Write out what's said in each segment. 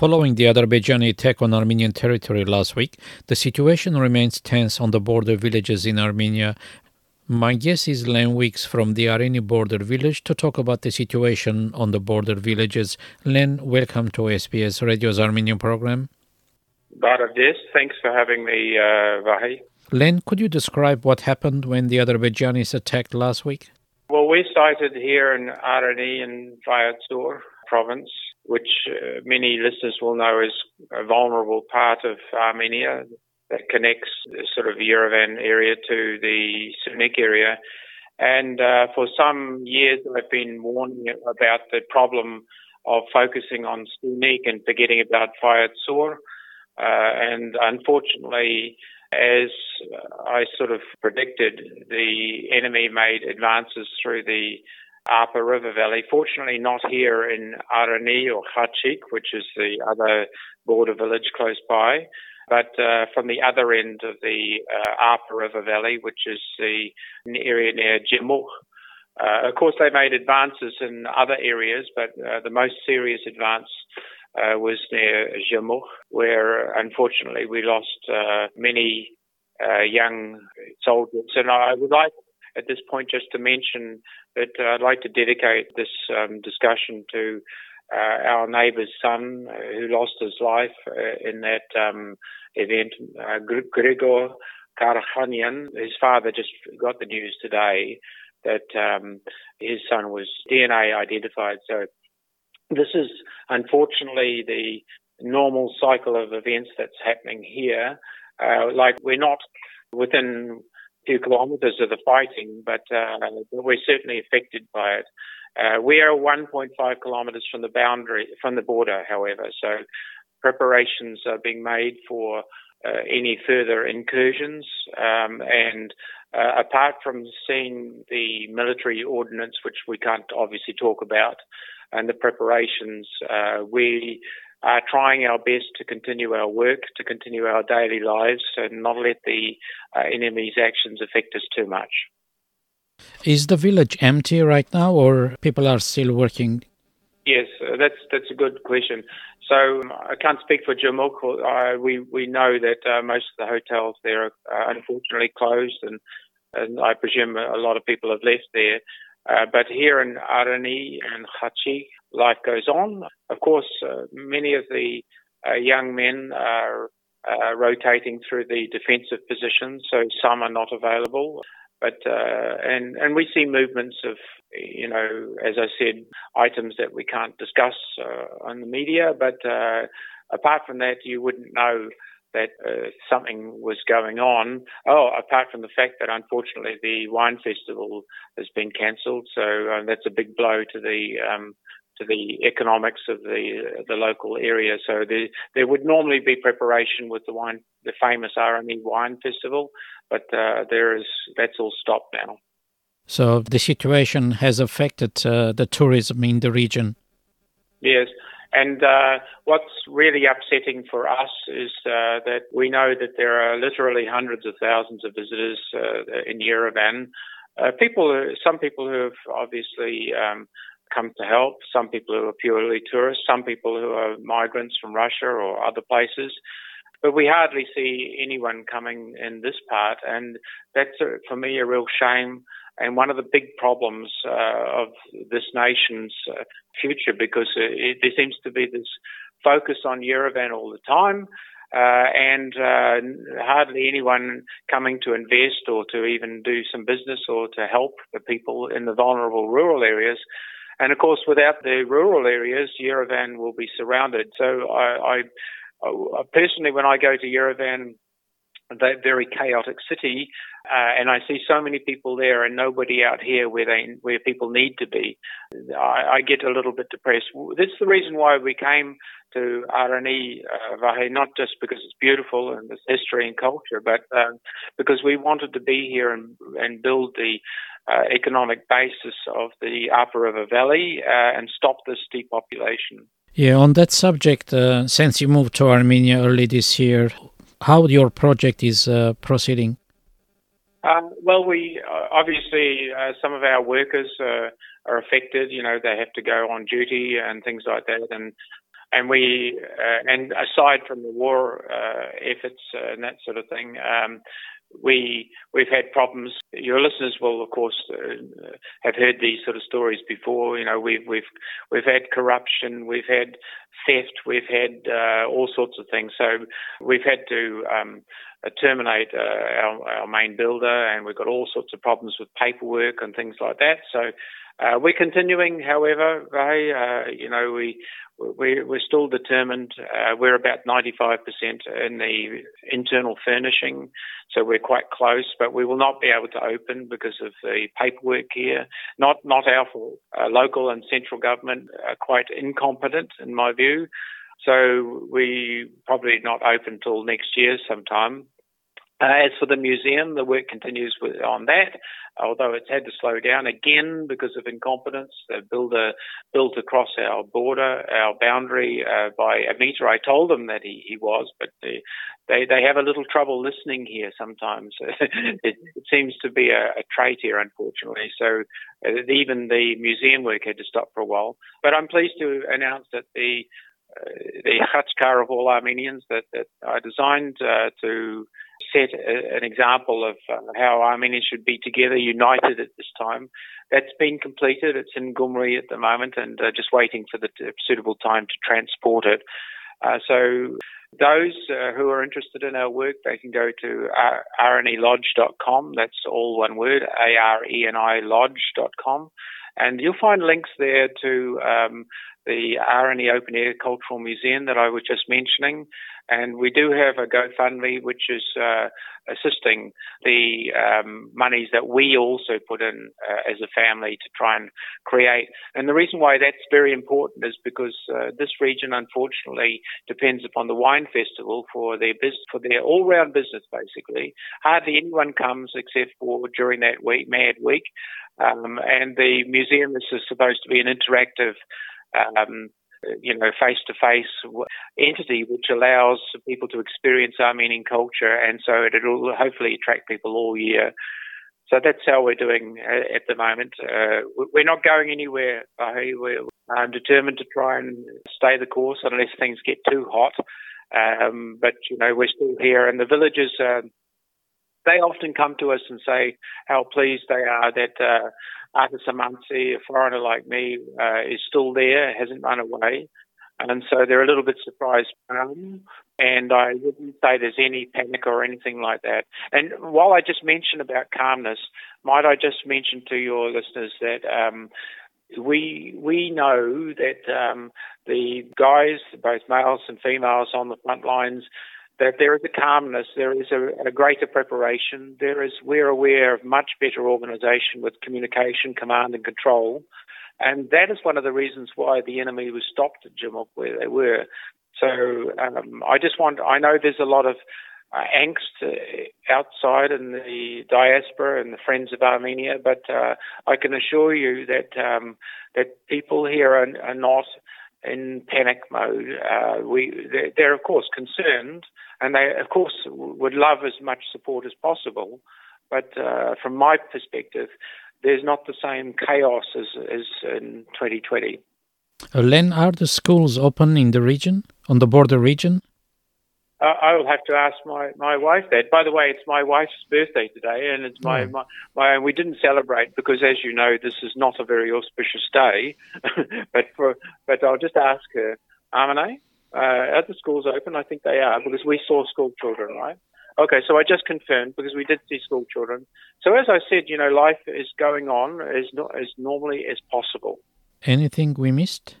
Following the Azerbaijani attack on Armenian territory last week, the situation remains tense on the border villages in Armenia. My guest is Len Weeks from the Areni border village to talk about the situation on the border villages. Len, welcome to SBS Radio's Armenian program. Barades, thanks for having me, uh, Vahe. Len, could you describe what happened when the Azerbaijanis attacked last week? Well, we sighted here in Areni in Vayots Dzor province which uh, many listeners will know is a vulnerable part of Armenia that connects the sort of Yerevan area to the Syunik area. And uh, for some years, I've been warning about the problem of focusing on Syunik and forgetting about Vayots Dzor. Uh, and unfortunately, as I sort of predicted, the enemy made advances through the Arpa River Valley. Fortunately, not here in Areni or Khachik, which is the other border village close by, but uh, from the other end of the uh, Arpa River Valley, which is the area near Jermuk. Uh, of course, they made advances in other areas, but uh, the most serious advance uh, was near Jermuk, where unfortunately we lost uh, many uh, young soldiers. And I would like at this point just to mention that I'd like to dedicate this um, discussion to uh, our neighbour's son uh, who lost his life uh, in that um, event, uh, Grigor Karakhanian. His father just got the news today that um, his son was DNA identified. So this is unfortunately the normal cycle of events that's happening here. Uh, like we're not within few kilometres of the fighting, but uh, we're certainly affected by it. Uh, we are 1.5 kilometres from the boundary, from the border, however, so preparations are being made for uh, any further incursions. Um, and uh, apart from seeing the military ordnance, which we can't obviously talk about, and the preparations, uh, we are trying our best to continue our work, to continue our daily lives, and not let the uh, enemy's actions affect us too much. Is the village empty right now, or people are still working? Yes, uh, that's that's a good question. So um, I can't speak for Jermuk. Uh, we we know that uh, most of the hotels there are uh, unfortunately closed, and and I presume a lot of people have left there. Uh, but here in Areni and Hachi, life goes on. Of course, uh, many of the uh, young men are uh, rotating through the defensive positions, so some are not available. But uh, and and we see movements of you know, as I said, items that we can't discuss on the media. But apart from that, you wouldn't know that uh, something was going on. Oh, apart from the fact that unfortunately the wine festival has been cancelled, so uh, that's a big blow to the um, to the economics of the the local area. So there there would normally be preparation with the wine, the famous Areni wine festival, but uh, there is that's all stopped now. So the situation has affected uh, the tourism in the region. Yes. And uh, what's really upsetting for us is uh, that we know that there are literally hundreds of thousands of visitors uh, in Yerevan. Uh, people, some people who have obviously um, come to help, some people who are purely tourists, some people who are migrants from Russia or other places. But we hardly see anyone coming in this part, and that's a, for me a real shame and one of the big problems uh, of this nation's uh, future because it, there seems to be this focus on Yerevan all the time. Uh, and uh, hardly anyone coming to invest or to even do some business or to help the people in the vulnerable rural areas. And of course, without the rural areas, Yerevan will be surrounded. So I, I personally, when I go to Yerevan, that very chaotic city, uh, and I see so many people there and nobody out here where they where people need to be. I, I get a little bit depressed. That's the reason why we came to Areni uh, Vahe, not just because it's beautiful and its history and culture, but uh, because we wanted to be here and, and build the uh, economic basis of the Arpa River Valley uh, and stop this depopulation. Yeah, on that subject, uh, since you moved to Armenia early this year, how your project is uh, proceeding? Uh, well, we uh, obviously uh, some of our workers uh, are affected. You know, they have to go on duty and things like that. And and we uh, and aside from the war uh, efforts and that sort of thing, um, we we've had problems. Your listeners will, of course, uh, have heard these sort of stories before. You know, we've we've we've had corruption, we've had theft, we've had uh, all sorts of things. So we've had to um, terminate uh, our, our main builder, and we've got all sorts of problems with paperwork and things like that. So. Uh, we're continuing, however, Ray. Uh, you know, we we're, still determined. Uh, we're about 95% in the internal furnishing, so we're quite close, but we will not be able to open because of the paperwork here. Not not our fault. Uh, local and central government are quite incompetent, in my view. So we probably not open till next year sometime. Uh, as for the museum, the work continues with, on that, although it's had to slow down again because of incompetence. The builder built across our border, our boundary uh, by a metre. I told them that he, he was, but they, they, they have a little trouble listening here sometimes. it, it, seems to be a, a, trait here, unfortunately. So uh, even the museum work had to stop for a while. But I'm pleased to announce that the uh, the Khachkar of all Armenians that, that I designed uh, to set a, an example of uh, how Armenians should be together, united at this time. That's been completed. It's in Gyumri at the moment and uh, just waiting for the suitable time to transport it. Uh, so those uh, who are interested in our work, they can go to arenilodge.com. That's all one word, A-R-E-N-I lodge.com. And you'll find links there to um, the Areni Open Air Cultural Museum that I was just mentioning. And we do have a GoFundMe, which is uh, assisting the um, monies that we also put in uh, as a family to try and create. And the reason why that's very important is because uh, this region, unfortunately, depends upon the wine festival for their business, for their all-round business, basically. Hardly anyone comes except for during that week, Mad Week. Um, and the museum is supposed to be an interactive um, you know, face-to-face entity which allows people to experience Armenian culture, and so it'll hopefully attract people all year. So that's how we're doing uh, at the moment. Uh, we're not going anywhere. We're um, determined to try and stay the course unless things get too hot. Um, but you know, we're still here, and the villagers. Uh, they often come to us and say how pleased they are that uh, Arthur Samansi, a foreigner like me, uh, is still there, hasn't run away. And so they're a little bit surprised. Um, and I wouldn't say there's any panic or anything like that. And while I just mentioned about calmness, might I just mention to your listeners that um, we we know that um, the guys, both males and females on the front lines, that there is a calmness, there is a, a, greater preparation, there is we're aware of much better organisation with communication, command and control, and that is one of the reasons why the enemy was stopped at Jermuk where they were. So um, I just want I know there's a lot of uh, angst uh, outside in the diaspora and the friends of Armenia, but uh, I can assure you that um, that people here are, are not in panic mode. Uh, we they're, they're, of course concerned, and they of course would love as much support as possible. But uh, from my perspective, there's not the same chaos as, as in 2020. Uh, Len, are the schools open in the region, on the border region? Uh, I will have to ask my, my wife that. By the way, it's my wife's birthday today, and it's my, mm. my, my we didn't celebrate because, as you know, this is not a very auspicious day. but for but I'll just ask her, Amane, uh, are the schools open? I think they are because we saw school children, right? Okay, so I just confirmed because we did see school children. So as I said, you know, life is going on as no, as normally as possible. Anything we missed?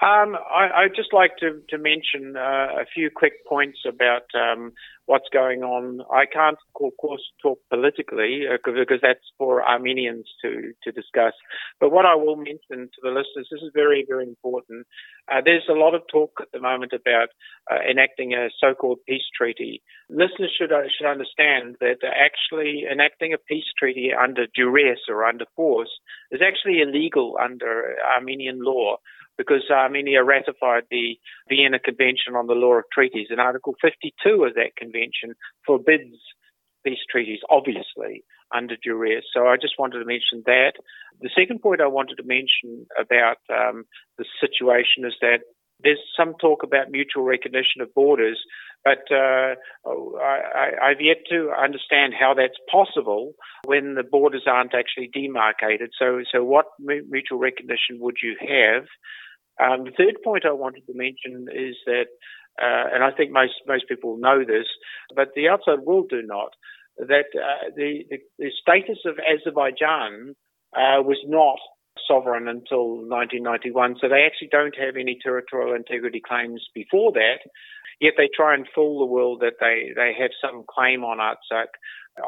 Um, I, would just like to, to mention uh, a few quick points about um, what's going on. I can't, of course, talk politically uh, because that's for Armenians to, to discuss. But what I will mention to the listeners, this is very, very important. Uh, there's a lot of talk at the moment about uh, enacting a so-called peace treaty. Listeners should uh, should understand that actually enacting a peace treaty under duress or under force is actually illegal under Armenian law because Armenia ratified the Vienna Convention on the Law of Treaties, and Article 52 of that convention forbids peace treaties, obviously, under duress. So I just wanted to mention that. The second point I wanted to mention about um, the situation is that there's some talk about mutual recognition of borders, but uh, I, have yet to understand how that's possible when the borders aren't actually demarcated. So, so what mutual recognition would you have? Um, the third point I wanted to mention is that, uh, and I think most most people know this, but the outside world do not. That uh, the, the, the status of Azerbaijan uh, was not sovereign until 1991, so they actually don't have any territorial integrity claims before that. Yet they try and fool the world that they, they have some claim on Artsakh.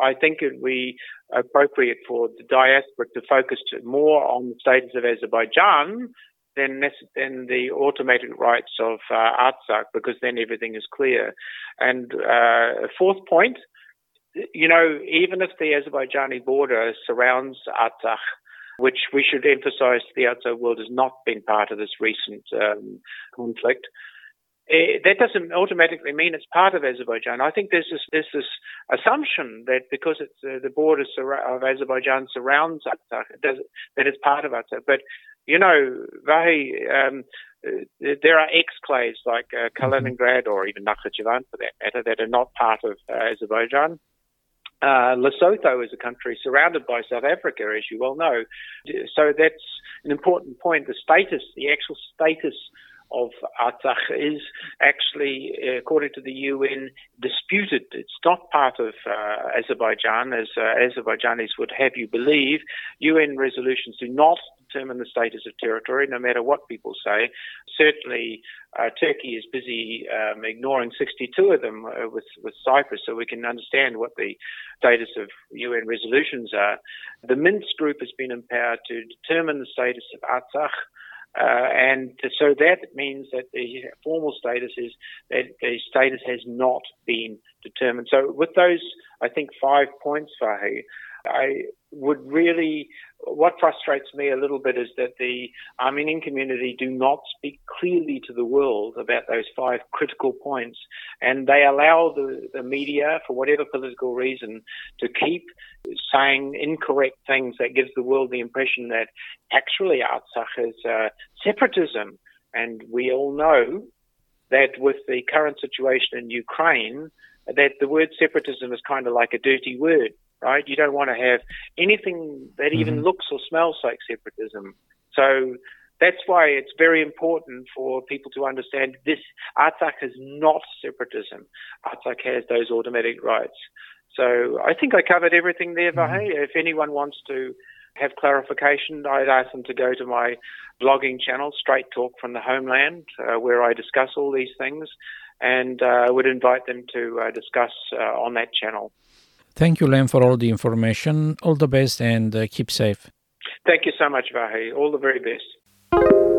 I think it would be appropriate for the diaspora to focus more on the status of Azerbaijan than, than the automatic rights of uh, Artsakh, because then everything is clear. And uh, a fourth point, you know, even if the Azerbaijani border surrounds Artsakh, which we should emphasize the outside world has not been part of this recent um, conflict. Uh, that doesn't automatically mean it's part of Azerbaijan. I think there's this, there's this assumption that because it's uh, the border of Azerbaijan surrounds Artsakh, it that it's part of Artsakh. But you know, Vahe, um, uh, there are exclaves like uh, mm-hmm. Kaliningrad or even Nakhchivan for that matter that are not part of uh, Azerbaijan. Uh, Lesotho is a country surrounded by South Africa, as you well know. So that's an important point. The status, the actual status of Artsakh is actually, according to the UN, disputed. It's not part of uh, Azerbaijan, as uh, Azerbaijanis would have you believe. UN resolutions do not determine the status of territory, no matter what people say. Certainly, uh, Turkey is busy um, ignoring 62 of them uh, with, with Cyprus, so we can understand what the status of UN resolutions are. The Minsk group has been empowered to determine the status of Artsakh. Uh, and so that means that the formal status is that the status has not been determined. So with those, I think five points, I would really, what frustrates me a little bit is that the Armenian community do not speak clearly to the world about those five critical points, and they allow the, the media, for whatever political reason, to keep saying incorrect things that gives the world the impression that actually Artsakh is uh, separatism, and we all know that with the current situation in Ukraine, that the word separatism is kind of like a dirty word right? You don't want to have anything that even mm-hmm. looks or smells like separatism. So that's why it's very important for people to understand this. Artsakh is not separatism. Artsakh has those automatic rights. So I think I covered everything there, mm-hmm. If anyone wants to have clarification, I'd ask them to go to my blogging channel, Straight Talk from the Homeland, uh, where I discuss all these things, and I uh, would invite them to uh, discuss uh, on that channel. Thank you, Len, for all the information. All the best and uh, keep safe. Thank you so much, Vahe. All the very best.